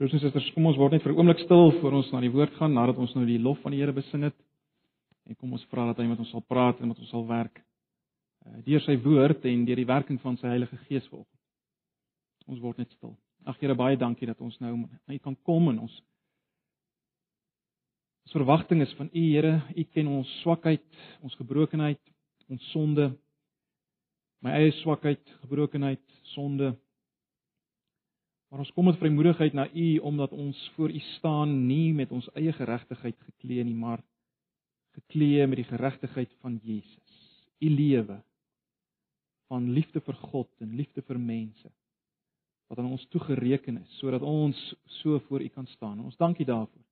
Broers en susters, kom ons word net vir 'n oomblik stil voor ons na die woord gaan nadat ons nou die lof van die Here besing het. En kom ons vra dat hy met ons sal praat en met ons sal werk. Uh, deur sy woord en deur die werking van sy Heilige Gees volgens. Ons word net stil. Ag Here, baie dankie dat ons nou na U kan kom en ons Ons verwagting is van U, Here. U ken ons swakheid, ons gebrokenheid, ons sonde. My eie swakheid, gebrokenheid, sonde. Maar ons kom met vrymoedigheid na U omdat ons voor U staan nie met ons eie geregtigheid geklee nie, maar geklee met die geregtigheid van Jesus. U lewe van liefde vir God en liefde vir mense wat aan ons toegereken is sodat ons so voor U kan staan. Ons dankie daarvoor.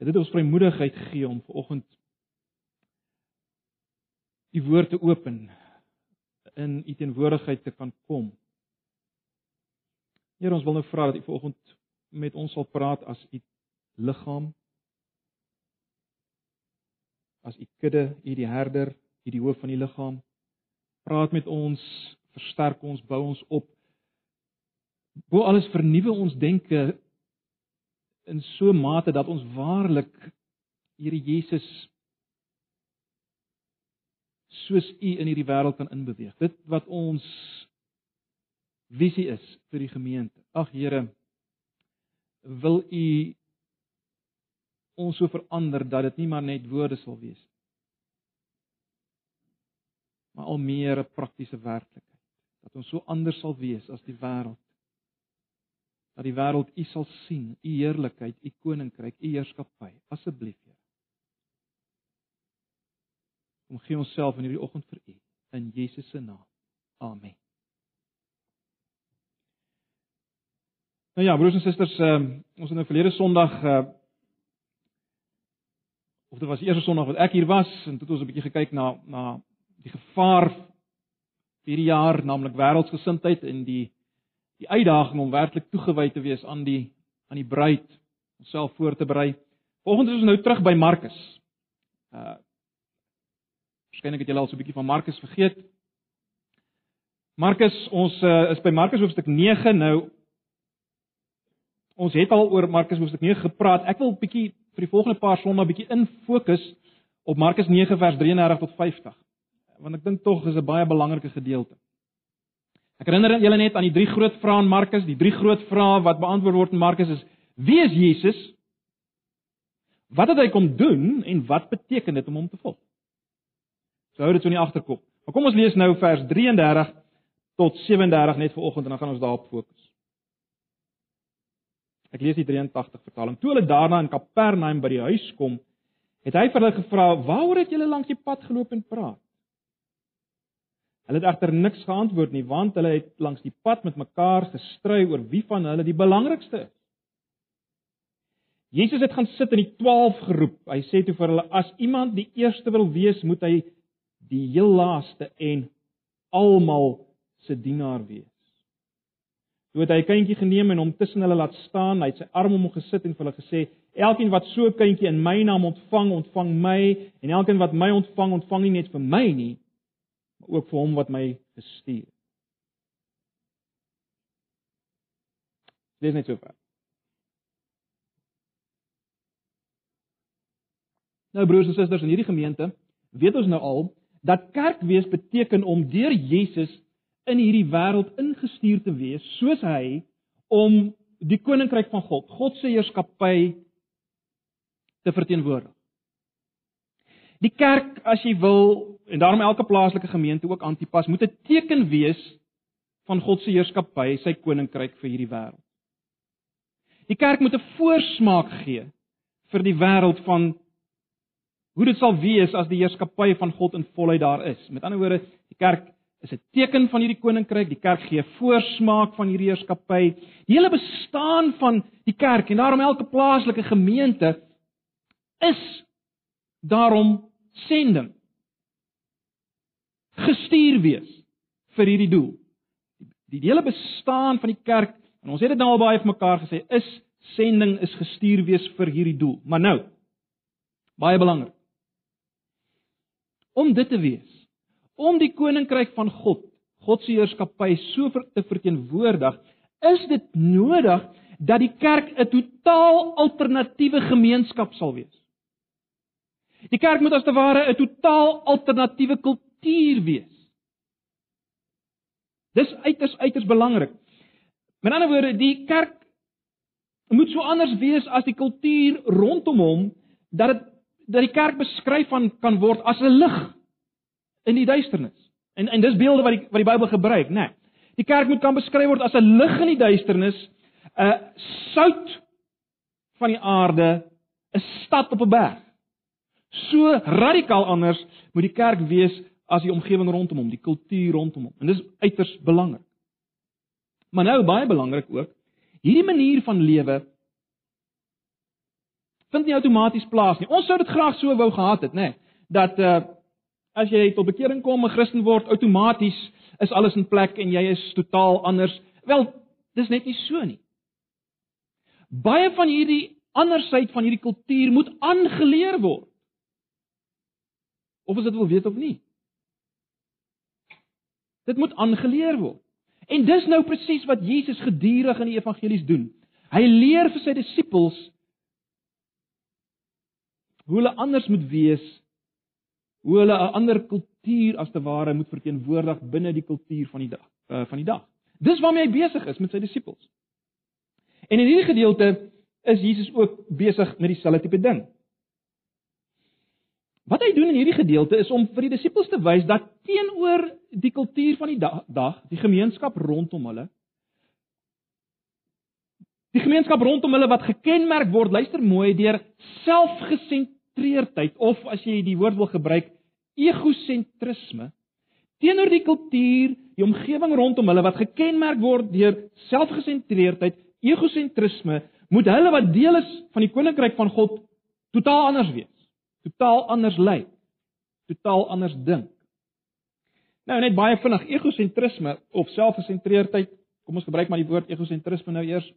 Het dit ons vrymoedigheid gegee om vanoggend die woord te open in u teenwoordigheid te kan kom. Here, ons wil nou vra dat u vanoggend met ons sal praat as u liggaam as u kudde, u die herder, u die hoof van die liggaam. Praat met ons, versterk ons, bou ons op. Bo alles vernuwe ons denke in so 'n mate dat ons waarlik Here Jesus soos U in hierdie wêreld kan inbeweeg. Dit wat ons visie is vir die gemeente. Ag Here, wil U ons so verander dat dit nie maar net woorde sal wees maar al meer 'n praktiese werklikheid. Dat ons so anders sal wees as die wêreld dat die wêreld U sal sien, U heerlikheid, U koninkryk, U heerskappy. Asseblief, Here. Kom gee ons self in hierdie oggend vir U in Jesus se naam. Amen. Nou ja, broers en susters, uh, ons het nou verlede Sondag uh of dit was die eerste Sondag wat ek hier was en toe het ons 'n bietjie gekyk na na die gevaar hierdie jaar, naamlik wêreldsgesindheid en die die uitdaging om werklik toegewy te wees aan die aan die bruid, onsself voor te berei. Volgens is ons nou terug by Markus. Uh Waarskynlik het julle al so 'n bietjie van Markus vergeet. Markus, ons uh, is by Markus hoofstuk 9 nou. Ons het al oor Markus hoofstuk 9 gepraat. Ek wil 'n bietjie vir die volgende paar sondae bietjie in fokus op Markus 9 vers 33 tot 50. Want ek dink tog is 'n baie belangrike gedeelte. Ek herinner julle net aan die drie groot vrae in Markus, die drie groot vrae wat beantwoord word in Markus is: Wie is Jesus? Wat het hy kom doen en wat beteken dit om hom te volg? So hou dit so in die agterkop. Maar kom ons lees nou vers 33 tot 37 net vir oggend en dan gaan ons daarop fokus. Ek lees die 83 vertaling. Toe hulle daarna in Kapernaum by die huis kom, het hy vir hulle gevra: "Waaroor het julle langs die pad geloop en praat?" Hulle het egter niks geantwoord nie, want hulle het langs die pad met mekaar gestry oor wie van hulle die belangrikste is. Jesus het gaan sit in die 12 geroep. Hy sê toe vir hulle: "As iemand die eerste wil wees, moet hy die heel laaste en almal se dienaar wees." Toe het hy 'n kindjie geneem en hom tussen hulle laat staan. Hy het sy arm om hom gesit en vir hulle gesê: "Elkeen wat so 'n kindjie in my naam ontvang, ontvang my, en elkeen wat my ontvang, ontvang nie net vir my nie, maar ook vir hom wat my gestuur het. Dis net so ver. Nou broers en susters in hierdie gemeente, weet ons nou al dat kerk wees beteken om deur Jesus in hierdie wêreld ingestuur te wees soos hy om die koninkryk van God, God se heerskappy te verteenwoordig. Die kerk, as jy wil, en daarom elke plaaslike gemeente ook Antipas moet 'n teken wees van God se heerskappy, sy koninkryk vir hierdie wêreld. Die kerk moet 'n voorsmaak gee vir die wêreld van hoe dit sal wees as die heerskappy van God in volheid daar is. Met ander woorde, die kerk is 'n teken van hierdie koninkryk. Die kerk gee voorsmaak van hierdie heerskappy. Die hele bestaan van die kerk en daarom elke plaaslike gemeente is daarom sending gestuur wees vir hierdie doel. Die, die hele bestaan van die kerk, en ons het dit nou al baie vir mekaar gesê, is sending is gestuur wees vir hierdie doel. Maar nou, baie belangrik. Om dit te wees, om die koninkryk van God, God se heerskappy so te verteenwoordig, is dit nodig dat die kerk 'n totaal alternatiewe gemeenskap sal wees. Die kerk moet as te ware 'n totaal alternatiewe kultuur wees. Dis uiters uiters belangrik. Met ander woorde, die kerk moet so anders wees as die kultuur rondom hom dat dit dat die kerk beskryf van kan word as 'n lig in die duisternis. En en dis beelde wat die wat die Bybel gebruik, né? Nee. Die kerk moet kan beskryf word as 'n lig in die duisternis, 'n sout van die aarde, 'n stad op 'n berg. So radikaal anders moet die kerk wees as die omgewing rondom hom, die kultuur rondom hom. En dis uiters belangrik. Maar nou baie belangrik ook, hierdie manier van lewe vind nie outomaties plaas nie. Ons sou dit graag so wou gehad het, nê, nee, dat uh as jy tot bekering kom, 'n Christen word, outomaties is alles in plek en jy is totaal anders. Wel, dis net nie so nie. Baie van hierdie andersheid van hierdie kultuur moet aangeleer word. Of as dit wil weet of nie. Dit moet aangeleer word. En dis nou presies wat Jesus gedurig in die evangelies doen. Hy leer vir sy disippels hoe hulle anders moet wees, hoe hulle 'n ander kultuur as te ware moet verteenwoordig binne die kultuur van die dag, uh, van die dag. Dis waarmee hy besig is met sy disippels. En in hierdie gedeelte is Jesus ook besig met dieselfde tipe ding. Wat hy doen in hierdie gedeelte is om vir die disippels te wys dat teenoor die kultuur van die dag, dag die gemeenskap rondom hulle die gemeenskap rondom hulle wat gekenmerk word, luister mooi, deur selfgesentreerde gesentreerdheid of as jy die woord wil gebruik egosentrisme teenoor die kultuur, die omgewing rondom hulle wat gekenmerk word deur selfgesentreerdheid, egosentrisme, moet hulle wat deel is van die koninkryk van God totaal anders wees. Totaal anders lyk. Totaal anders dink. Nou net baie vinnig egosentrisme of selfgesentreerdheid. Kom ons gebruik maar die woord egosentrisme nou eers.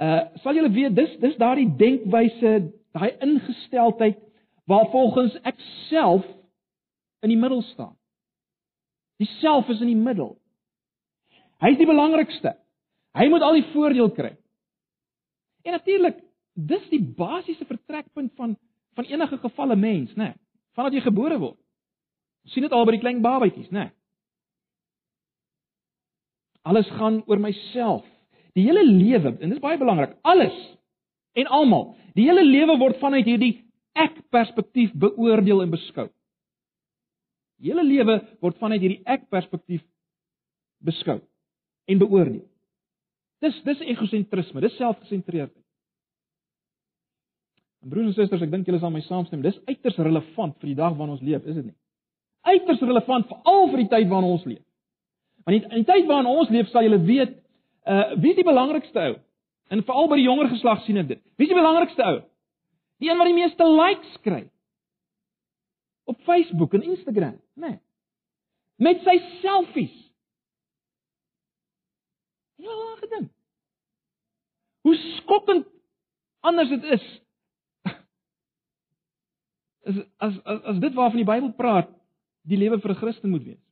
Uh sal julle weet dis dis daardie denkwyse daai ingesteldheid waar volgens ek self in die middel staan. Die self is in die middel. Hy is die belangrikste. Hy moet al die voordeel kry. En natuurlik, dis die basiese vertrekpunt van van enige gevalle mens, né? Nee, Vandat jy gebore word. Ons sien dit al by die klein babatjies, né? Nee. Alles gaan oor myself. Die hele lewe, en dit is baie belangrik, alles en almal. Die hele lewe word vanuit hierdie ek perspektief beoordeel en beskou. Die hele lewe word vanuit hierdie ek perspektief beskou en beoordeel. Dis dis egosentrisme, dis selfgesentreerdheid. Broers en susters, ek dink julle sal my saamstem, dis uiters relevant vir die dag waarin ons leef, is dit nie? Uiters relevant veral vir die tyd waarin ons leef. Want in die tyd waarin ons leef, sal julle weet, uh wie is die belangrikste ou? En veral by die jonger geslag sien ek dit. Wie is die belangrikste ou? Die een wat die meeste likes kry. Op Facebook en Instagram, né? Nee. Met sy selfies. Ja, gedink. Hoe skokkend anders dit is. Is as as as dit waarvan die Bybel praat, die lewe vir 'n Christen moet wees.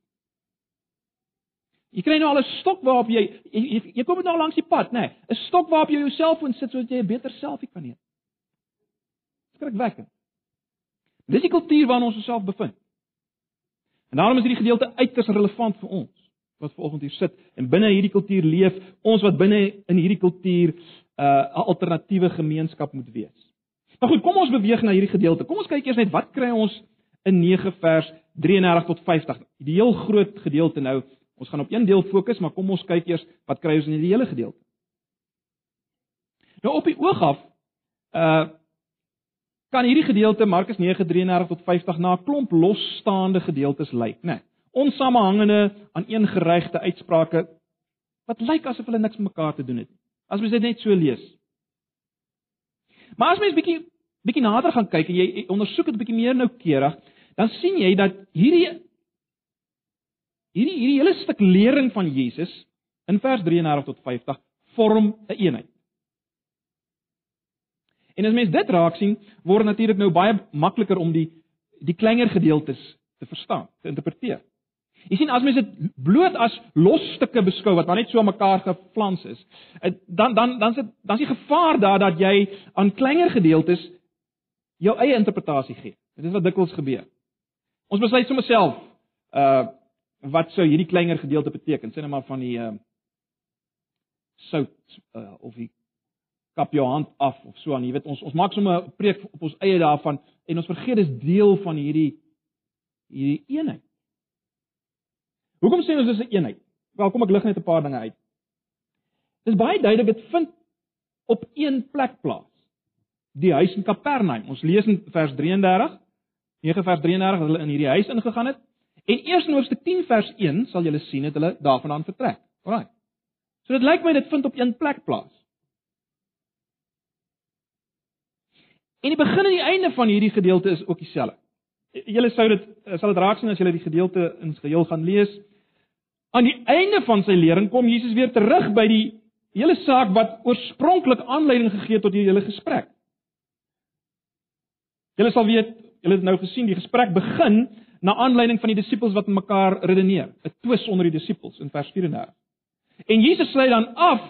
Jy kry nou al 'n stok waarop jy jy, jy, jy kom dit nou langs die pad, nê? Nee, 'n Stok waarop jy jou selfoon sit sodat jy 'n beter selfie kan neem. Skrikwekkend. Dis die kultuur waarin ons osself bevind. En daarom is hierdie gedeelte uiters relevant vir ons wat vanoggend hier sit en binne hierdie kultuur leef, ons wat binne in hierdie kultuur 'n uh, alternatiewe gemeenskap moet wees. Maar goed, kom ons beweeg na hierdie gedeelte. Kom ons kyk eers net wat kry ons in 9 vers 33 tot 50. Die heel groot gedeelte nou Ons gaan op een deel fokus, maar kom ons kyk eers wat kry ons in die hele gedeelte. Nou op die oog af uh kan hierdie gedeelte Markus 9:33 tot 50 na 'n klomp losstaande gedeeltes lyk, né? Nee, onsamehangende aan een geregte uitsprake wat lyk asof hulle niks met mekaar te doen het. As mens dit net so lees. Maar as mens bietjie bietjie nader gaan kyk en jy ondersoek dit bietjie meer noukeurig, dan sien jy dat hierdie Hierdie hierdie hele stuk lering van Jesus in vers 33 tot 50 vorm 'n een eenheid. En as mens dit raak sien, word natuurlik nou baie makliker om die die kleiner gedeeltes te verstaan, te interpreteer. Jy sien as mens dit bloot as losstukke beskou wat maar net so aan mekaar geflans is, eh, dan dan dan is dit dan is die gevaar daar dat jy aan kleiner gedeeltes jou eie interpretasie gee. Dit is wat dikwels gebeur. Ons besluit sommer self uh wat sou hierdie kleiner gedeelte beteken? Sê net maar van die uh sout uh, of die kap jou hand af of so aan. Jy weet ons ons maak sommer 'n preek op ons eie daarvan en ons vergeet dis deel van hierdie hierdie eenheid. Hoekom sê ons dis 'n eenheid? Wel, kom ek lig net 'n paar dinge uit. Dis baie duidelik dit vind op een plek plaas. Die huis in Kapernaum. Ons lees in vers 33, 9 vers 33 dat hulle in hierdie huis ingegaan het. En eers in hoofstuk 10 vers 1 sal julle sien dat hulle daarvandaan vertrek. Alraai. So dit lyk my dit vind op een plek plaas. En die begin en die einde van hierdie gedeelte is ook dieselfde. Julle sou dit sal dit raak sien as julle die gedeelte in geheel gaan lees. Aan die einde van sy lering kom Jesus weer terug by die hele saak wat oorspronklik aanleiding gegee het tot hierdie hele gesprek. Julle sal weet, julle het nou gesien die gesprek begin na aanleiding van die disippels wat mekaar redeneer, 'n twis onder die disippels in vers 34. En Jesus sluit dan af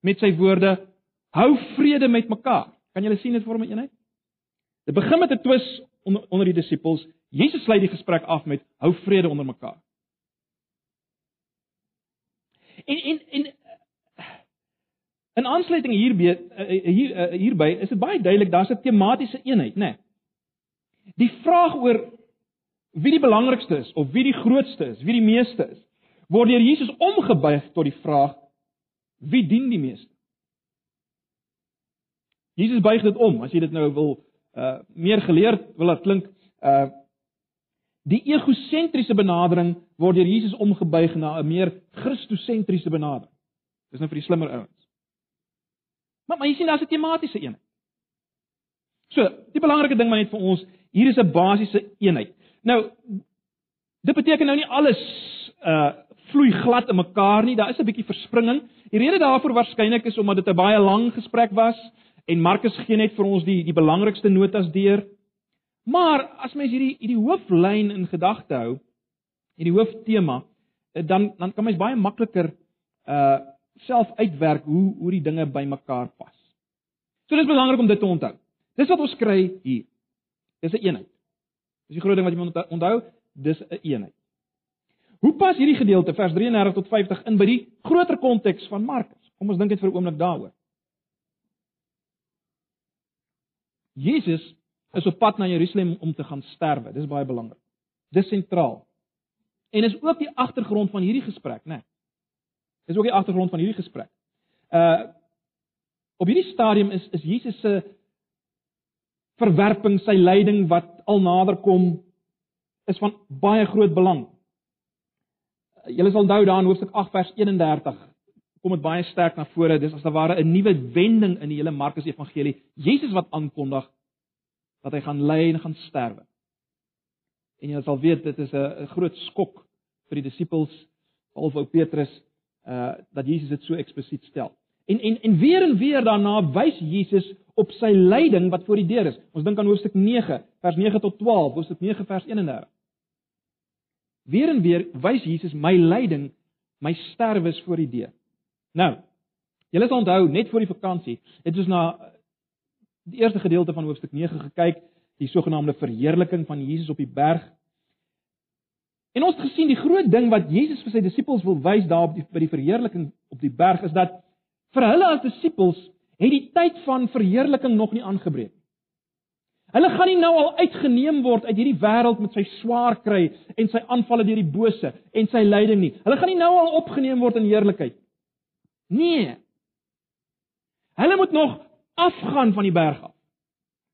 met sy woorde: Hou vrede met mekaar. Kan julle sien dit vorm 'n eenheid? Dit begin met 'n twis onder onder die disippels. Jesus sluit die gesprek af met: Hou vrede onder mekaar. En en en in aansluiting hierby eh, eh, hier eh, hierby is dit baie duidelik daar's 'n tematiese eenheid, né? Nee. Die vraag oor wie die belangrikste is of wie die grootste is, wie die meeste is, word deur Jesus omgebuig tot die vraag wie dien die meeste? Jesus buig dit om, as jy dit nou wil uh meer geleerd wil laat klink, uh Die egosentriese benadering word deur Jesus omgebuig na 'n meer Christosentriese benadering. Dis nou vir die slimmer ouens. Maar maar jy sien daar's 'n tematiese eenheid. So, die belangrike ding maar net vir ons, hier is 'n basiese eenheid. Nou dit beteken nou nie alles uh vloei glad in mekaar nie. Daar is 'n bietjie verspringing. Die rede daarvoor waarskynlik is omdat dit 'n baie lang gesprek was en Markus gee net vir ons die die belangrikste notas deur. Maar as mens hierdie hierdie hooflyn in gedagte hou, hierdie hooftema, eh, dan dan kan mens baie makliker uh self uitwerk hoe hoe die dinge bymekaar pas. So dis belangrik om dit te onthou. Dis wat ons kry hier. Dis 'n een eenheid. Dis die groot ding wat jy moet onthou, dis 'n een eenheid. Hoe pas hierdie gedeelte vers 33 tot 50 in by die groter konteks van Markus? Kom ons dink net vir 'n oomblik daaroor. Jesus is op pad na Jerusalem om te gaan sterwe. Dis baie belangrik. Dis sentraal. En is ook die agtergrond van hierdie gesprek, né? Nee. Dis ook die agtergrond van hierdie gesprek. Uh op hierdie stadium is is Jesus se verwerping, sy lyding wat al nader kom is van baie groot belang. Julle sal onthou daar in hoofstuk 8 vers 31 kom dit baie sterk na vore. Dis as 'n ware 'n nuwe wending in die hele Markus Evangelie. Jesus wat aankondig dat hy gaan ly en gaan sterwe. En jy sal weet dit is 'n groot skok vir die disippels, ou Petrus, uh dat Jesus dit so eksplisiet stel. En en en weer en weer daarna wys Jesus op sy lyding wat voor die deur is. Ons dink aan hoofstuk 9, vers 9 tot 12, hoofstuk 9 vers 31. Weer en weer wys Jesus my lyding, my sterwe is voor die deur. Nou, julle sal onthou net voor die vakansie, het ons na die eerste gedeelte van hoofstuk 9 gekyk, die sogenaamde verheerliking van Jesus op die berg. En ons het gesien die groot ding wat Jesus vir sy disippels wil wys daar op die by die verheerliking op die berg is dat vir hulle as disippels het die tyd van verheerliking nog nie aangebreek nie. Hulle gaan nie nou al uitgeneem word uit hierdie wêreld met sy swaar kry en sy aanvalle deur die bose en sy lyding nie. Hulle gaan nie nou al opgeneem word in heerlikheid. Nee. Hulle moet nog afgaan van die berg af.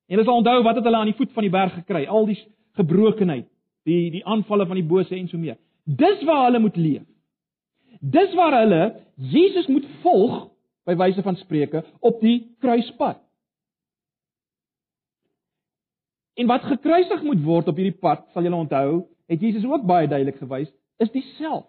En hulle sal onthou wat het hulle aan die voet van die berg gekry? Al die gebrokenheid, die die aanvalle van die bose en so meer. Dis waar hulle moet leef. Dis waar hulle Jesus moet volg by wyse van spreuke op die kruispad. En wat gekruisig moet word op hierdie pad, sal julle onthou, het Jesus ook baie duidelik gewys, is dieself.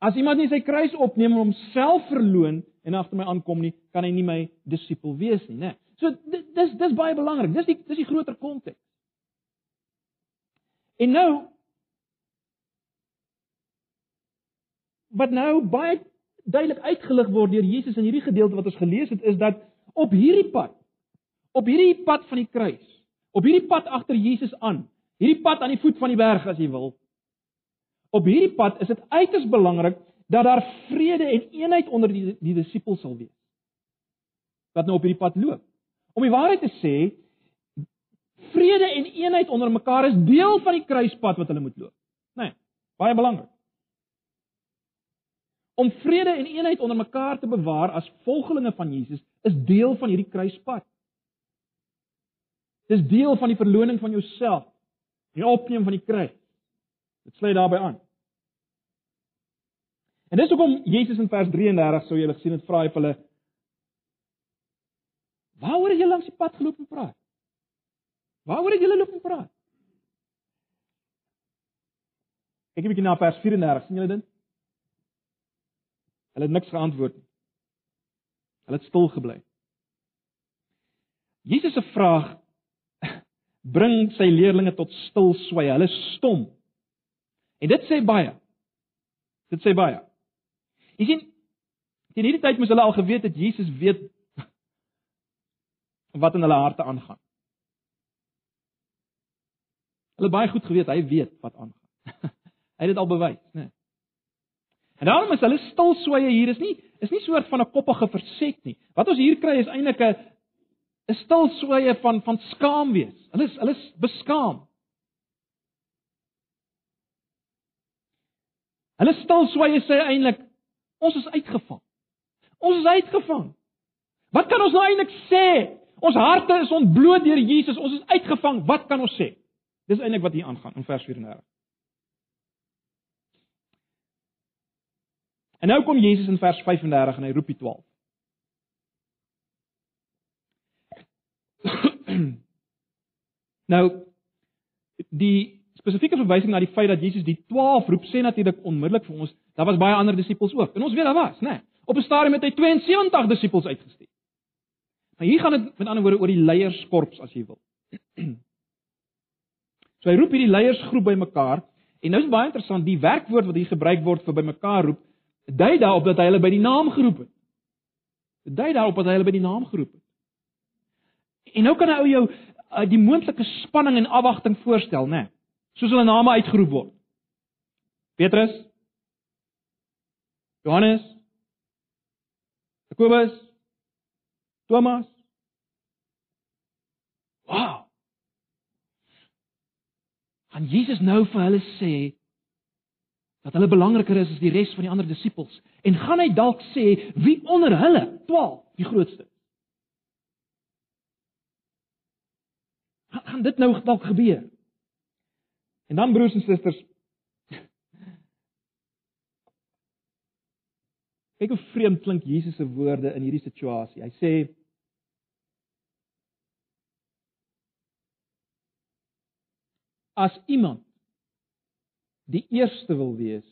As iemand nie sy kruis opneem en homself verloon en agter my aankom nie, kan hy nie my disipel wees nie, né? So dis dis baie belangrik. Dis die dis die groter konteks. En nou wat nou baie duidelik uitgelig word deur Jesus in hierdie gedeelte wat ons gelees het, is dat op hierdie pad, op hierdie pad van die kruis, op hierdie pad agter Jesus aan, hierdie pad aan die voet van die berg as jy wil. Op hierdie pad is dit uiters belangrik dat daar vrede en eenheid onder die die disippels sal wees. Wat nou op hierdie pad loop. Om die waarheid te sê, vrede en eenheid onder mekaar is deel van die kruispad wat hulle moet loop. Nee, baie belangrik. Om vrede en eenheid onder mekaar te bewaar as volgelinge van Jesus is deel van hierdie kruispad. Dis deel van die verloning van jouself, die opneem van die kruis. Dit sluit daarbey aan. En dis hoekom Jesus in vers 33 sou julle gesien het vra hy vir hulle Waaroor het julle langs die pad geloop en praat? Waaroor het julle loop en praat? Kyk 'n bietjie na vers 34, sien julle dit? Hulle het niks geantwoord nie. Hulle het stil gebly. Jesus se vraag bring sy leerlinge tot stil swy. Hulle stom. En dit sê baie. Dit sê baie. Jy sien, teen hierdie tyd moes hulle al geweet het Jesus weet wat in hulle harte aangaan. Hulle baie goed geweet hy weet wat aangaan. hy het dit al bewys, né? Nee. En daarom is hulle stil swye hier is nie is nie soort van 'n koppige verset nie. Wat ons hier kry is eintlik 'n 'n stil swye van van skaam wees. Hulle is hulle is beskaam. Hulle stil swye sê eintlik ons is uitgevang. Ons is uitgevang. Wat kan ons nou eintlik sê? Ons harte is ontbloot deur Jesus. Ons is uitgevang. Wat kan ons sê? Dis eintlik wat hier aangaan in vers 34. En nou kom Jesus in vers 35 en hy roep die 12. nou die spesifieke verwysing na die feit dat Jesus die 12 roep sê natuurlik onmiddellik vir ons, daar was baie ander disippels ook. En ons weet daar was, né? Nee, op 'n stadium het hy 72 disippels uitgestuur. Maar hier gaan dit met ander woorde oor die leierskorps as jy wil. so hy roep hierdie leiersgroep bymekaar en nou is baie interessant die werkwoord wat hier gebruik word vir bymekaar roep, dui daarop dat hy hulle by die naam geroep het. Dit dui daarop dat hy hulle by die naam geroep het. En nou kan 'n ou jou uh, die moontlike spanning en afwagting voorstel, né? Nee, soos hulle name uitgeroep word. Petrus Johannes Jakobus Thomas. Wow. Gaan Jesus nou vir hulle sê dat hulle belangriker is as die res van die ander disippels en gaan hy dalk sê wie onder hulle 12 die grootste is? Gaan dit nou dalk gebeur? En dan broers en susters Kyk hoe vreemd klink Jesus se woorde in hierdie situasie. Hy sê As iemand die eerste wil wees,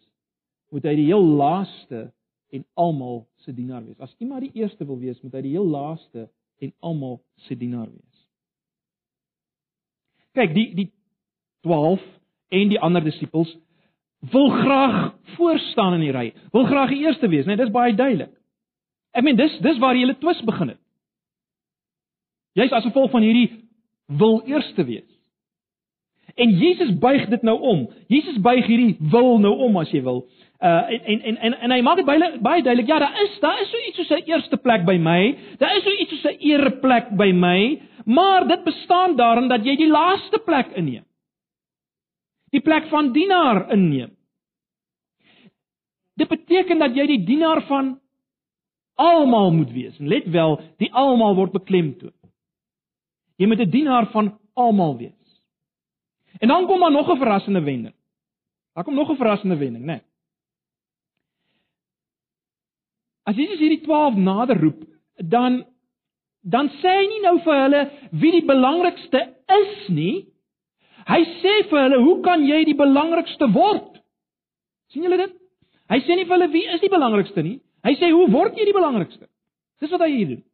moet hy die heel laaste en almal se dienaar wees. As iemand die eerste wil wees, moet hy die heel laaste en almal se dienaar wees. Kyk, die die 12 en die ander disippels wil graag voor staan in die ry. Wil graag die eerste wees, né? Nee, dis baie duidelik. Ek meen dis dis waar die hele twis begin het. Jy's as gevolg van hierdie wil eerste wees. En Jesus buig dit nou om. Jesus buig hierdie wil nou om as jy wil. Uh en en en en hy maak dit baie baie duidelik. Ja, daar is daar is so iets soos 'n eerste plek by my. Daar is so iets soos 'n ereplek by my, maar dit bestaan daarin dat jy die laaste plek inneem. Die plek van dienaar inneem. Dit beteken dat jy die dienaar van almal moet wees. En let wel, die almal word beklemtoon. Jy moet 'n dienaar van almal wees. En dan kom daar nog 'n verrassende wending. Daar kom nog 'n verrassende wending, né? Nee. As Jesus hierdie 12 nader roep, dan dan sê hy nie nou vir hulle wie die belangrikste is nie. Hy sê vir hulle, "Hoe kan jy die belangrikste word?" sien julle dit? Hy sê nie vir hulle wie is die belangrikste nie. Hy sê, "Hoe word jy die belangrikste?" Dis wat hy hier doen.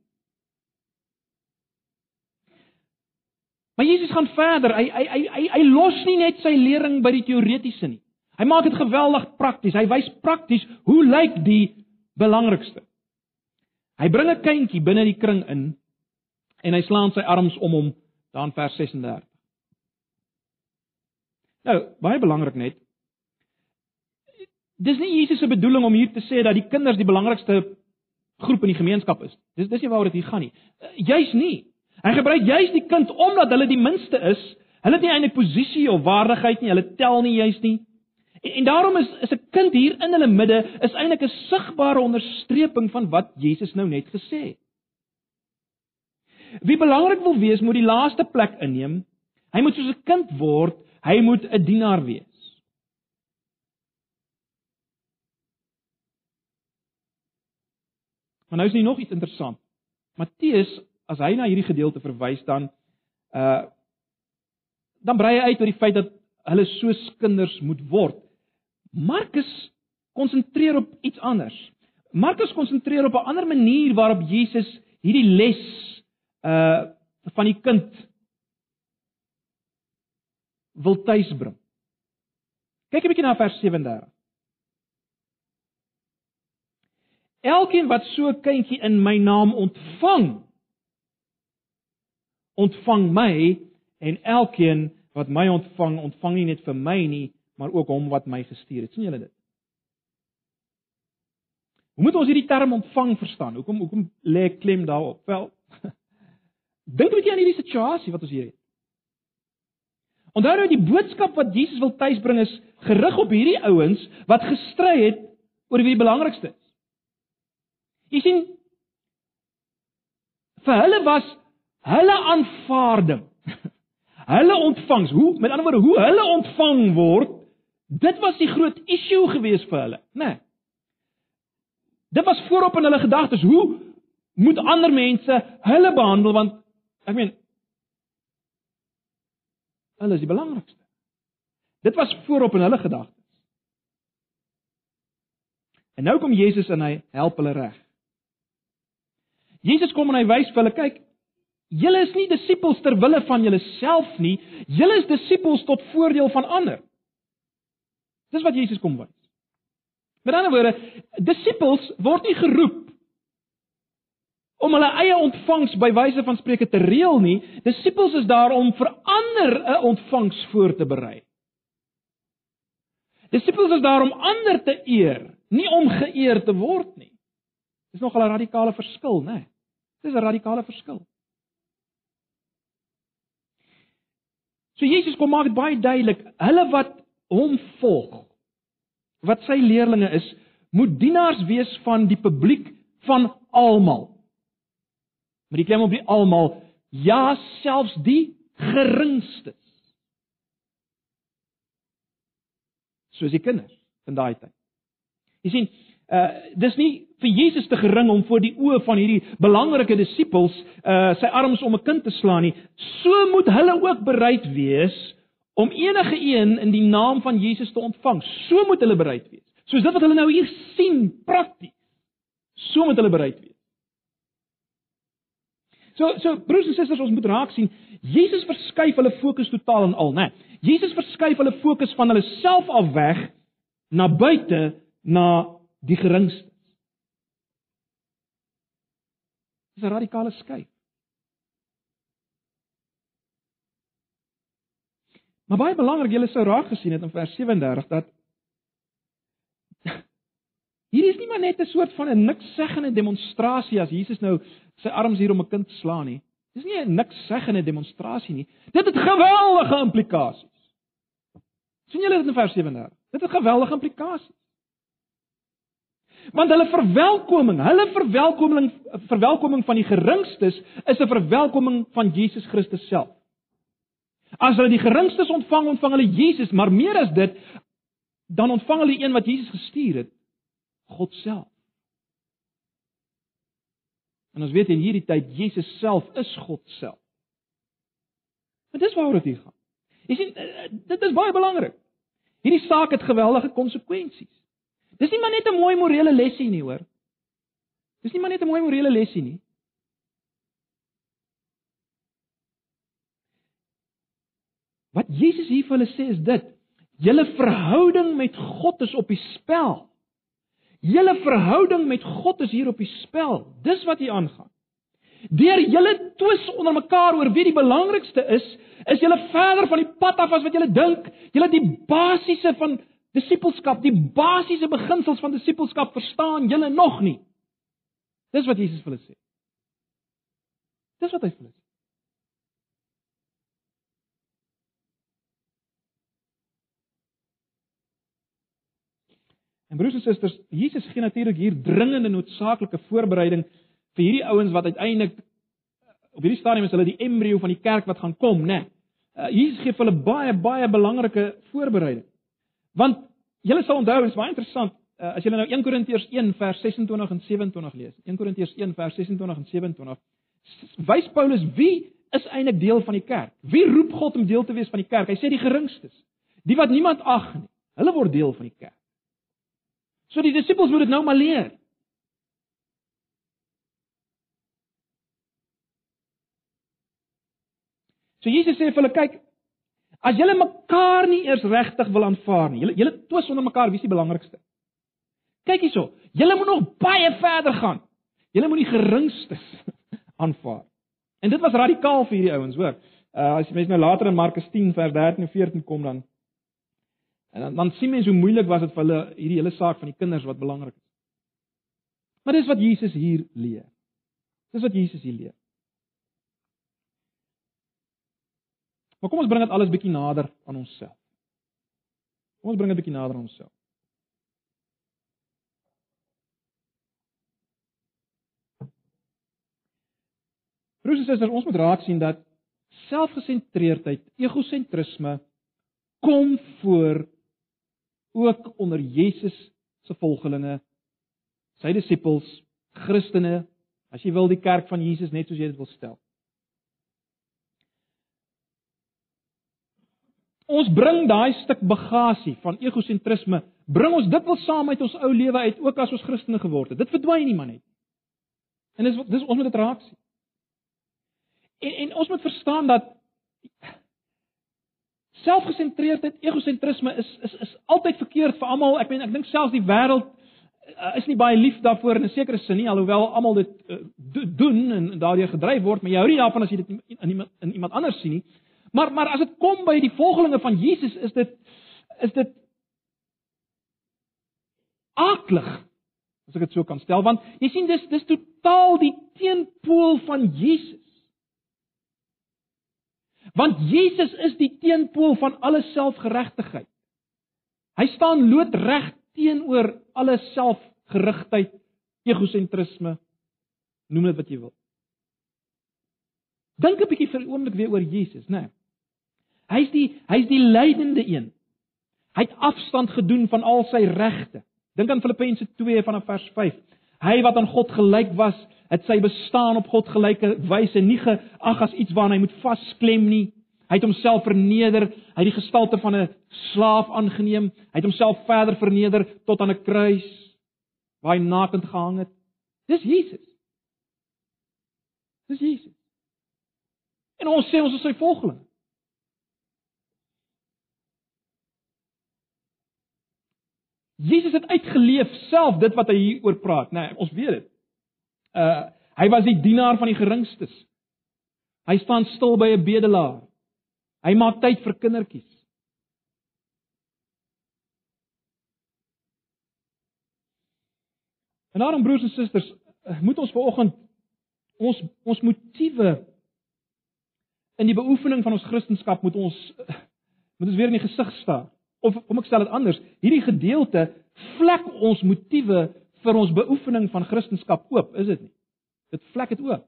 Maar Jesus gaan verder. Hy hy hy hy, hy los nie net sy lering by die teoretiese nie. Hy maak dit geweldig prakties. Hy wys prakties hoe lyk die belangrikste. Hy bring 'n kindjie binne die kring in en hy slaan sy arms om hom daar in vers 36. Nou, baie belangrik net. Dis nie Jesus se bedoeling om hier te sê dat die kinders die belangrikste groep in die gemeenskap is. Dis dis nie waaroor dit hier gaan nie. Juis nie. Hy gebruik juis die kind omdat hulle die minste is. Hulle het nie eintlik posisie of waardigheid nie. Hulle tel nie juis nie. En, en daarom is is 'n kind hier in hulle midde is eintlik 'n sigbare onderstreping van wat Jesus nou net gesê het. Wie belangrik wil wees, moet die laaste plek inneem. Hy moet soos 'n kind word, hy moet 'n dienaar wees. Maar nou is nie nog iets interessant. Matteus, as hy na hierdie gedeelte verwys dan uh dan brei hy uit oor die feit dat hulle soos kinders moet word. Markus konsentreer op iets anders. Markus konsentreer op 'n ander manier waarop Jesus hierdie les uh van die kind wil tuisbring. Kyk 'n bietjie na vers 37. Elkeen wat so 'n kindjie in my naam ontvang, ontvang my en elkeen wat my ontvang, ontvang nie net vir my nie, maar ook hom wat my gestuur het. sien julle dit? Hoe moet ons hierdie term ontvang verstaan? Hoekom hoekom lê ek klem daarop? Wel, dink net aan hierdie situasie wat ons hier het. Onthou nou die boodskap wat Jesus wil tuisbring is gerig op hierdie ouens wat gestry het oor wie die belangrikste is. Jy sien vir hulle was hulle aanvaarding hulle ontvangs hoe met ander woorde hoe hulle ontvang word Dit was die groot issue gewees vir hulle, né? Nee. Dit was voorop in hulle gedagtes, hoe moet ander mense hulle behandel want ek meen hulle is die belangrikste. Dit was voorop in hulle gedagtes. En nou kom Jesus en hy help hulle reg. Jesus kom en hy wys vir hulle, kyk, julle is nie disippels ter wille van julleself nie, julle is disippels tot voordeel van ander. Dis wat Jesus kom wys. Met ander woorde, disippels word nie geroep om hulle eie ontvangs by wyse van spreuke te reël nie. Disippels is daar om vir ander 'n ontvangs voor te berei. Disippels is daar om ander te eer, nie om geëer te word nie. Dis nog 'n radikale verskil, né? Nee. Dis 'n radikale verskil. So Jesus kom maak dit baie duidelik, hulle wat hom volg, wat sy leerlinge is, moet dienaars wees van die publiek van almal. Maar die klem op die almal, ja, selfs die geringstes. Soos die kinders in daai tyd. Jy sien, uh dis nie vir Jesus te gering om voor die oë van hierdie belangrike disippels uh sy arms om 'n kind te slaan nie. So moet hulle ook bereid wees om enige een in die naam van Jesus te ontvang. So moet hulle bereid wees. Soos dit wat hulle nou hier sien prakties. So moet hulle bereid wees. So so broers en susters, ons moet raak sien, Jesus verskuif hulle fokus totaal en al, né? Nee, Jesus verskuif hulle fokus van hulle self af weg na buite na die geringstes. Dis 'n radikale skuif. Maar baie belangrik, julle sou raak gesien het in vers 37 dat hier is nie maar net 'n soort van 'n niksseggende demonstrasie as Jesus nou sy arms hier om 'n kind slaan nie. Dis nie 'n niksseggende demonstrasie nie. Dit het geweldige implikasies. sien julle dit in vers 37? Dit het geweldige implikasies. Want hulle verwelkoming, hulle verwelkoming verwelkoming van die geringstes is 'n verwelkoming van Jesus Christus self. As hulle die geringstes ontvang, ontvang hulle Jesus, maar meer as dit, dan ontvang hulle een wat Jesus gestuur het, God self. En ons weet in hierdie tyd Jesus self is God self. Maar dis waaroor dit gaan. Jy sien, eh, dit is baie belangrik. Hierdie saak het geweldige konsekwensies. Dis nie maar net 'n mooi morele lesie nie, hoor. Dis nie maar net 'n mooi morele lesie nie. Wat Jesus hier vir hulle sê is dit: Julle verhouding met God is op die spel. Julle verhouding met God is hier op die spel. Dis wat hier aangaan. Deur julle twis onder mekaar oor wie die belangrikste is, is julle verder van die pad af as wat julle dink. Julle die basiese van disippelskap, die basiese beginsels van disippelskap verstaan julle nog nie. Dis wat Jesus vir hulle sê. Dis wat hy vir hulle sê. En broers en susters, Jesus gee natuurlik hier dringende noodsaaklike voorbereiding vir hierdie ouens wat uiteindelik op hierdie stadium is hulle die embrio van die kerk wat gaan kom, né? Nee. Uh, Jesus gee vir hulle baie baie belangrike voorbereiding. Want julle sal onthou, dit is baie interessant, uh, as julle nou 1 Korintiërs 1 vers 26 en 27 lees. 1 Korintiërs 1 vers 26 en 27 wys Paulus wie is eintlik deel van die kerk? Wie roep God om deel te wees van die kerk? Hy sê die geringstes, die wat niemand ag nie. Hulle word deel van die kerk. So die disippels moet dit nou maar leer. So Jesus sê vir hulle kyk as julle mekaar nie eers regtig wil aanvaar nie. Julle julle twis onder mekaar, wie is die belangrikste? Kyk hierso. Julle moet nog baie verder gaan. Julle moet die geringstes aanvaar. En dit was radikaal vir hierdie ouens, hoor. Uh as jy mens nou later in Markus 10 vers 13 en 14 kom dan En dan dan sien mense hoe moeilik was dit vir hulle hierdie hele saak van die kinders wat belangrik is. Maar dis wat Jesus hier leer. Dis wat Jesus hier leer. Maar kom ons bring dit alles bietjie nader aan onsself. Kom ons bring dit bietjie nader aan onsself. Broers en susters, ons moet raak sien dat selfgesentreerdheid, egosentrisme kom voor ook onder Jesus se volgelinge, sy disippels, Christene, as jy wil die kerk van Jesus net soos jy dit wil stel. Ons bring daai stuk bagasie van egosentrisme, bring ons dit wel saam uit ons ou lewe uit ook as ons Christene geword het. Dit verdwyn nie maar net. En dis dis ons moet dit raak sien. En en ons moet verstaan dat selfgesentreerdheid, egosentrisme is is is altyd verkeerd vir almal. Ek meen ek dink selfs die wêreld uh, is nie baie lief daarvoor in 'n sekere sin nie, alhoewel almal dit uh, do, doen en daardeur gedryf word, maar jy hou nie daarvan as jy dit in iemand in iemand anders sien nie. Maar maar as dit kom by die volgelinge van Jesus, is dit is dit aklig as ek dit so kan stel, want jy sien dis dis totaal die teenpool van Jesus. Want Jesus is die teenpool van alle selfgeregtigheid. Hy staan loodreg teenoor alle selfgerigtheid, egosentrisme, noem dit wat jy wil. Dink 'n bietjie vir 'n oomblik weer oor Jesus, né? Nee. Hy's die hy's die lydende een. Hy het afstand gedoen van al sy regte. Dink aan Filippense 2 vanaf vers 5. Hy wat aan God gelyk was, het sy bestaan op God gelyke wyse nie geag as iets waarna hy moet vasklem nie. Hy het homself verneder, hy het die gestalte van 'n slaaf aangeneem. Hy het homself verder verneder tot aan 'n kruis waar hy nakend gehang het. Dis Jesus. Dis Jesus. En ons sê ons is sy volgeling. Jesus het uitgeleef self dit wat hy hier oor praat, nê, nee, ons weet dit. Uh hy was die dienaar van die geringstes. Hy staan stil by 'n bedelaar. Hy maak tyd vir kindertjies. En daarom broers en susters, moet ons vanoggend ons ons motiewe in die beoefening van ons kristendom moet ons moet ons weer in die gesig staar. Of kom ek stel dit anders, hierdie gedeelte vlek ons motiewe vir ons beoefening van kristendom oop, is dit nie? Dit vlek dit oop.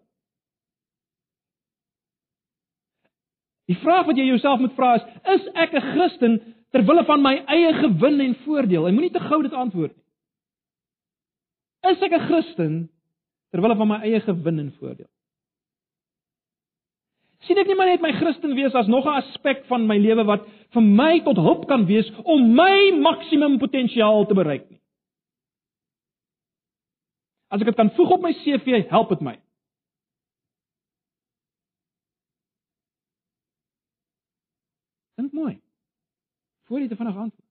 Die vraag wat jy jouself moet vra is: Is ek 'n Christen ter wille van my eie gewin en voordeel? Jy moenie te gou dit antwoord nie. Is ek 'n Christen ter wille van my eie gewin en voordeel? Sien ek nie maar net my Christen wees as nog 'n aspek van my lewe wat vir my tot hulp kan wees om my maksimum potensiaal te bereik nie. As ek dit kan voeg op my CV, help dit my. net 'n vinnige antwoord.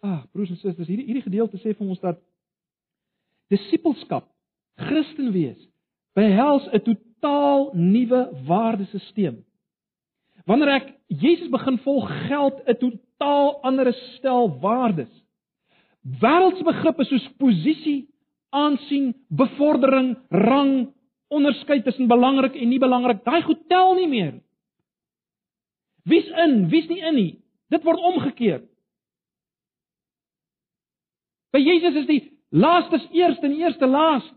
Ah, broers en susters, hierdie hierdie gedeelte sê vir ons dat disippelskap, Christen wees, behels 'n totaal nuwe waardesisteem. Wanneer ek Jesus begin volg, geld 'n totaal ander stel waardes. Wêreldse begrippe soos posisie, aansien, bevordering, rang, onderskeid tussen belangrik en nie belangrik, daai goed tel nie meer nie. Wie's in, wie's nie in nie. Dit word omgekeer. By Jesus is die laastes eerste en eerste laaste.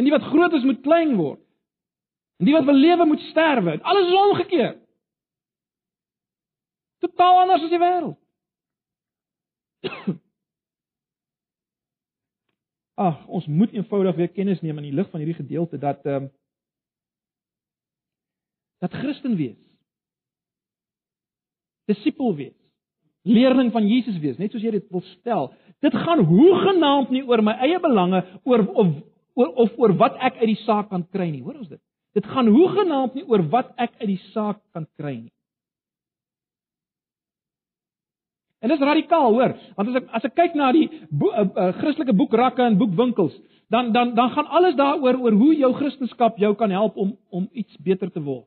En die wat groot is moet klein word. En die wat wil lewe moet sterwe. Alles is omgekeer. Totaal anders as die wêreld. Ag, ons moet eenvoudig weer kennis neem in die lig van hierdie gedeelte dat ehm um, dat Christen wees. Disipel wees. Leerling van Jesus wees, net soos jy dit wil stel. Dit gaan hoegenaamd nie oor my eie belange oor of oor of oor wat ek uit die saak kan kry nie. Hoor ons dit? Dit gaan hoegenaamd nie oor wat ek uit die saak kan kry nie. En dit is radikaal, hoor, want as ek as ek kyk na die bo, uh, uh, Christelike boekrakke en boekwinkels, dan dan dan gaan alles daaroor oor hoe jou Christendom jou kan help om om iets beter te word.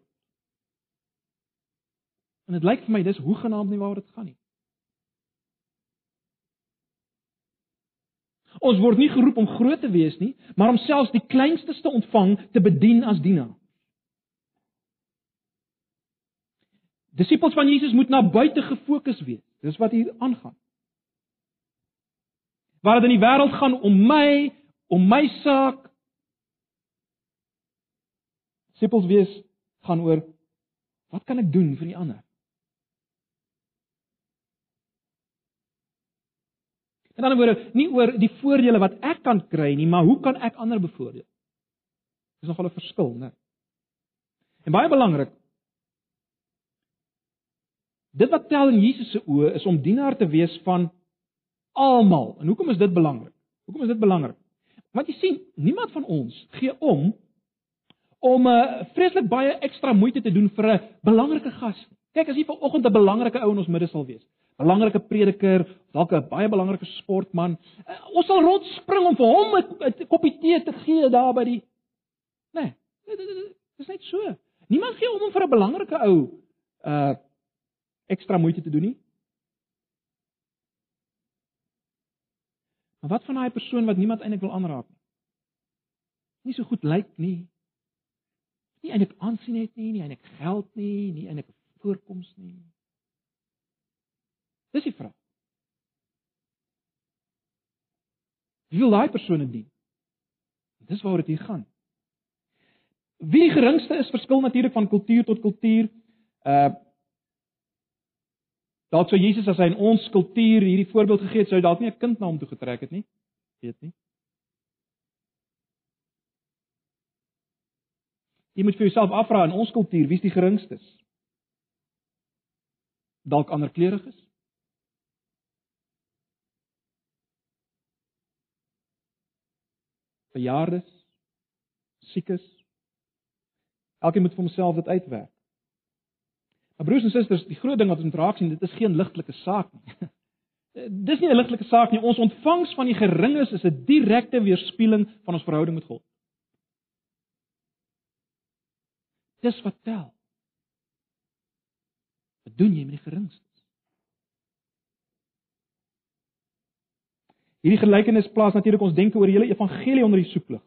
En dit lyk vir my dis hoegenaamd nie waaroor dit gaan nie. Ons word nie geroep om groot te wees nie, maar om selfs die kleinstes te ontvang, te bedien as dienaar. Disippels van Jesus moet na buite gefokus wees. Dis wat hier aangaan. Waar dit in die wêreld gaan om my, om my saak. Disippels wees gaan oor wat kan ek doen vir die ander? 'n ander woorde, nie oor die voordele wat ek kan kry nie, maar hoe kan ek ander bevoordeel? Dis nogal 'n verskil, né? En baie belangrik, Dit wat tel in Jesus se oë is om dienaar te wees van almal. En hoekom is dit belangrik? Hoekom is dit belangrik? Want jy sien, niemand van ons gee om om 'n uh, eh, vreeslik baie ekstra moeite te doen vir 'n belangrike gas. Kyk, as jy vanoggend 'n belangrike ou in ons midde sal wees, belangrike prediker, dalk 'n baie belangrike sportman, uh, ons sal rondspring om vir hom 'n koppie tee te gee daar by die Nee, dit is net so. Niemand gee om om vir 'n belangrike ou uh ekstra moeite te doen nie. Maar wat van daai persoon wat niemand eintlik wil aanraak nie? Nie so goed lyk nie. Nie eintlik aansien het nie, nie eintlik geld nie, nie eintlik voorkoms nie. Dis die vraag. Wie wil daai persone dien? Dis waaroor dit hier gaan. Wie die geringste is verskil natuurlik van kultuur tot kultuur. Uh Dalk sou Jesus as hy in ons kultuur hierdie voorbeeld gegee het, sou dalk nie 'n kind na hom toe getrek het nie. Weet nie. Jy moet vir jouself afvra in ons kultuur, wie's die geringstes? Dalk ander kleuriges? Verjaardes? Siekes? Elkeen moet vir homself dit uitwerk. Maar broers en susters, die groot ding wat ons moet raak sien, dit is geen ligtelike saak nie. Dis nie 'n ligtelike saak nie. Ons ontvangs van die geringes is 'n direkte weerspieëling van ons verhouding met God. Dis wat tel. Wat doen jy met die geringstes? Hierdie gelykenis plaas natuurlik ons denke oor die hele evangelie onder die soeklig.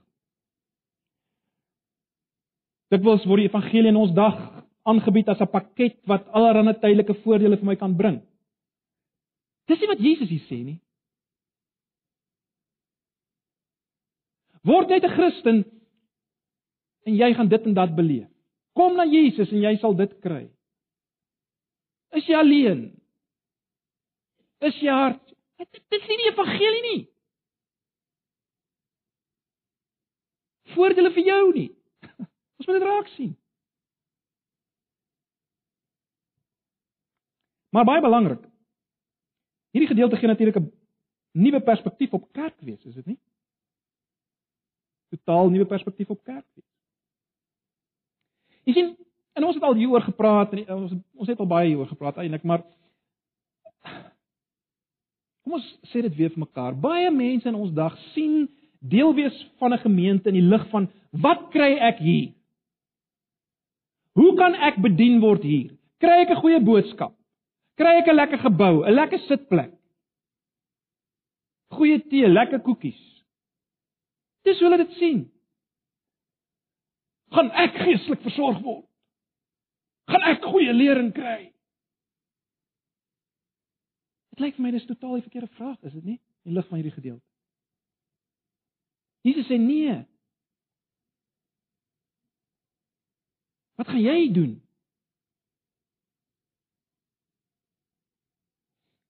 Dit wels word die evangelie in ons dag aangebied as 'n pakket wat allerlei tydelike voordele vir my kan bring. Dis nie wat Jesus hier sê nie. Word net 'n Christen en jy gaan dit en dat beleef. Kom na Jesus en jy sal dit kry. Is jy alleen? Is jy hart? Dit is nie die evangelie nie. Voordele vir jou nie. Ons moet dit raak sien. Maar baie belangrik. Hierdie gedeelte gee natuurlik 'n nuwe perspektief op kerk wees, is dit nie? Totaal nuwe perspektief op kerk wees. Jy sien, En ons het al hieroor gepraat en ons ons het al baie hieroor gepraat eintlik, maar kom ons sê dit weer vir mekaar. Baie mense in ons dag sien deel wees van 'n gemeente in die lig van wat kry ek hier? Hoe kan ek bedien word hier? Kry ek 'n goeie boodskap? Kry ek 'n lekker gebou, 'n lekker sitplek? Goeie tee, lekker koekies. Dis hoe hulle dit sien. Gaan ek geestelik versorg word? Gaan ek goeie lering kry? Dit lyk vir my dis totaal 'n verkeerde vraag, is dit nie? In lig van hierdie gedeelte. Jesus sê nee. Wat gaan jy doen?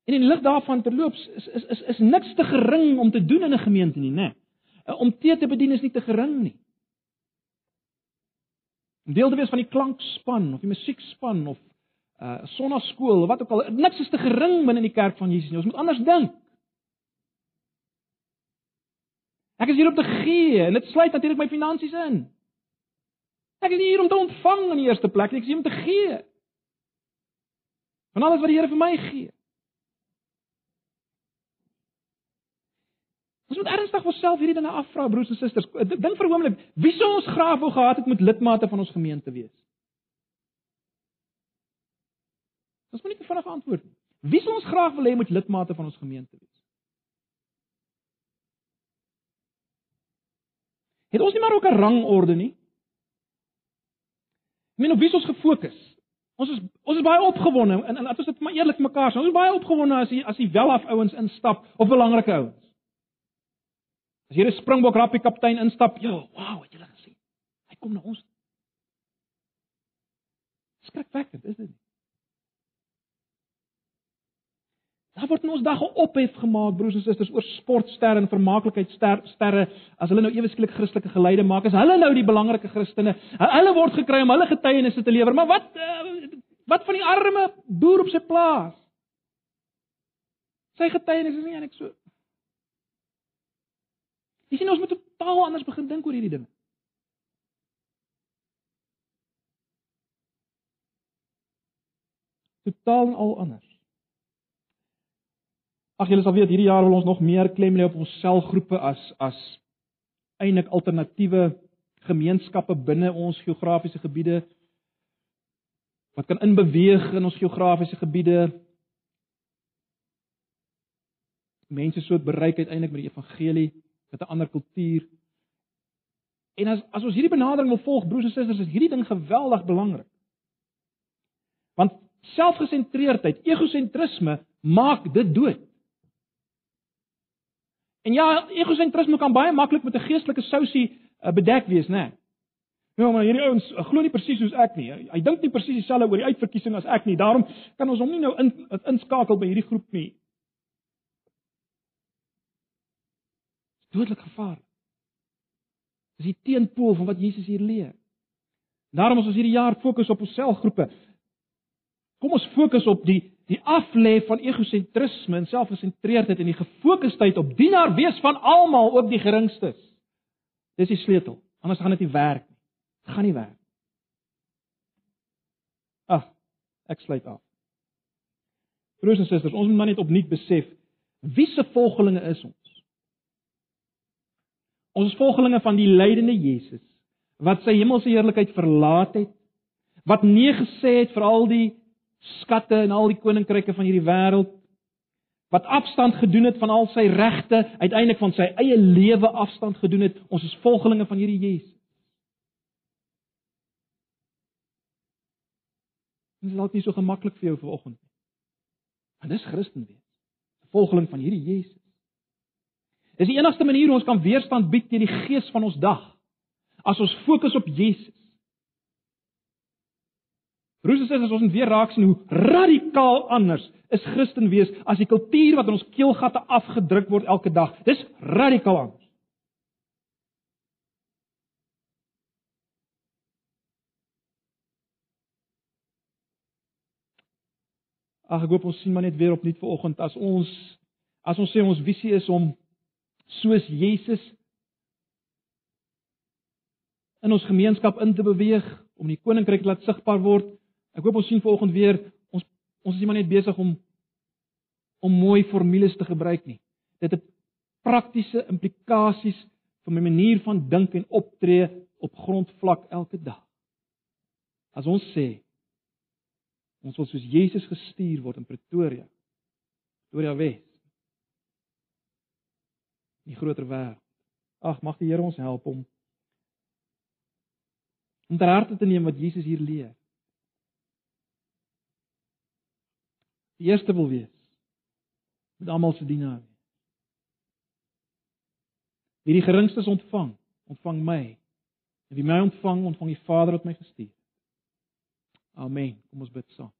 En in lig daarvan terloops is is is is niks te gering om te doen in 'n gemeente nie, né? Om tee te bedien is nie te gering nie. Om deel te wees van die klankspan of die musiekspan of uh, sonnaskool of wat ook al, niks is te gering binne in die kerk van Jesus nie. Ons moet anders dink. Ek is hier om te gee en dit sluit natuurlik my finansies in. Ek is hier om te ontvang in die eerste plek ek is hier om te gee. Van alles wat die Here vir my gee. Ons moet ernstig vir onsself hierdie dinge afvra, broers en susters. Dink vir 'n oomblik, wie sou ons graag wou gehad het met lidmate van ons gemeente wees? Ons moet net 'n vinnige antwoord. Wie sou ons graag wil hê met lidmate van ons gemeente wees? Het ons nie maar ook 'n rangorde nie? Ek meen op wie is ons gefokus? Ons is ons is baie opgewonde en en laat ons dit maar eerlik mekaar sê. Ons is baie opgewonde as jy as jy welaf ouens instap of belangrike ouens. As 'n Springbok rappie kaptein instap, ja, wow, het al gesien? Hy kom na ons. Skrikwekkend, is dit nie? Daar word in ons dag ophef gemaak broers en susters oor sportsterre en vermaaklikheidsterre as hulle nou ewesklik Christelike geleide maak. As hulle nou die belangrike Christene, hulle word gekry om hulle getuienisse te lewer. Maar wat eh, wat van die arme boer op sy plaas? Sy getuienis is nie eintlik so. Jy sien ons moet totaal anders begin dink oor hierdie dinge. Totaal al anders. Ag julle sal weet hierdie jaar wil ons nog meer klem lê op ons selgroepe as as eintlik alternatiewe gemeenskappe binne ons geografiese gebiede wat kan inbeweeg in ons geografiese gebiede. Mense so bereik uiteindelik met die evangelie met 'n ander kultuur. En as as ons hierdie benadering wil volg, broers en susters, is hierdie ding geweldig belangrik. Want selfgesentreerdheid, egosentrisme maak dit dood. En ja, egosentrisme kan baie maklik met 'n geestelike sousie uh, bedek wees, né? Ja, maar hierdie ouens uh, glo nie presies soos ek nie. Hy, dink nie presies dieselfde oor die uitverkiesing as ek nie. Daarom kan ons hom nie nou in inskakel by hierdie groep nie. Dodelik gevaar. Dis die teenpool van wat Jesus hier leer. Daarom as ons hierdie jaar fokus op ons selfgroepe. Kom ons fokus op die die aflê van egosentrisme en selfgesentreerdheid en die gefokusdheid op dienaar wees van almal, ook die geringstes. Dis die sleutel. Anders gaan dit nie werk nie. Dit gaan nie werk. Ag, ek sluit af. Broers en susters, ons moet maar net opnuut besef wie se volgelinge is ons. Ons is volgelinge van die lydende Jesus wat sy hemelse heerlikheid verlaat het, wat nee gesê het vir al die skatte en al die koninkryke van hierdie wêreld wat afstand gedoen het van al sy regte, uiteindelik van sy eie lewe afstand gedoen het. Ons is volgelinge van hierdie Jesus. Dit is dalk nie so gemaklik vir jou vanoggend nie. Maar dis Christen wees. 'n Volgeling van hierdie Jesus. Dis die enigste manier hoe ons kan weerstand bied teen die gees van ons dag. As ons fokus op Jesus. Broers en susters, ons moet weer raak sien hoe radikaal anders is Christen wees as die kultuur wat in ons keelgatte afgedruk word elke dag. Dis radikaal anders. Ag ek hoop ons sien maar net weer opnuut vanoggend as ons as ons sê ons visie is om soos Jesus in ons gemeenskap in te beweeg, om die koninkryk laat sigbaar word. Ek hoop ons sien vanoggend weer ons ons is nie maar net besig om om mooi formules te gebruik nie. Dit het praktiese implikasies vir my manier van dink en optree op grondvlak elke dag. As ons sê ons wil soos Jesus gestuur word in Pretoria, Pretoria Wes. Die groter wêreld. Ag, mag die Here ons help om om ter harte te neem wat Jesus hier leer. Die eerste wil wees met almal se dienaar wees. Wie die geringstes ontvang, ontvang my. En wie my ontvang, ontvang die Vader wat my gestuur het. Amen. Kom ons bid saam.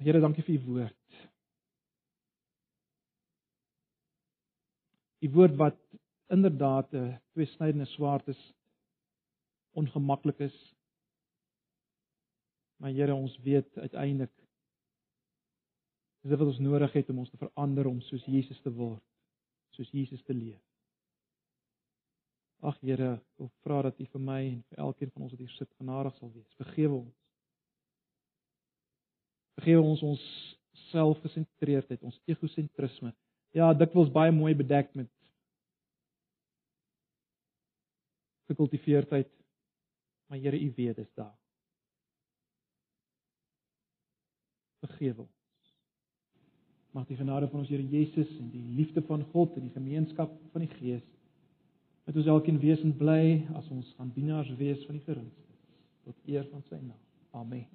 Here, dankie vir u woord. U woord wat inderdaad 'n tweesnydende swaard is, ongemaklik is. Maar Here, ons weet uiteindelik dis wat ons nodig het om ons te verander om soos Jesus te word, soos Jesus te leef. Ag Here, ek vra dat U vir my en vir elkeen van ons wat hier sit genadig sal wees. Vergewe ons. Vergewe ons ons selfgesentreerdheid, ons egosentrisme. Ja, dikwels baie mooi bedek met gekultiveerdheid. Maar Here, U weet dis daar. Vergewe ons. Mag die genade van ons Here Jesus en die liefde van God en die gemeenskap van die Gees met ons elkeen wees en bly as ons gaan dienaars wees van die geringstes tot eer van sy naam. Amen.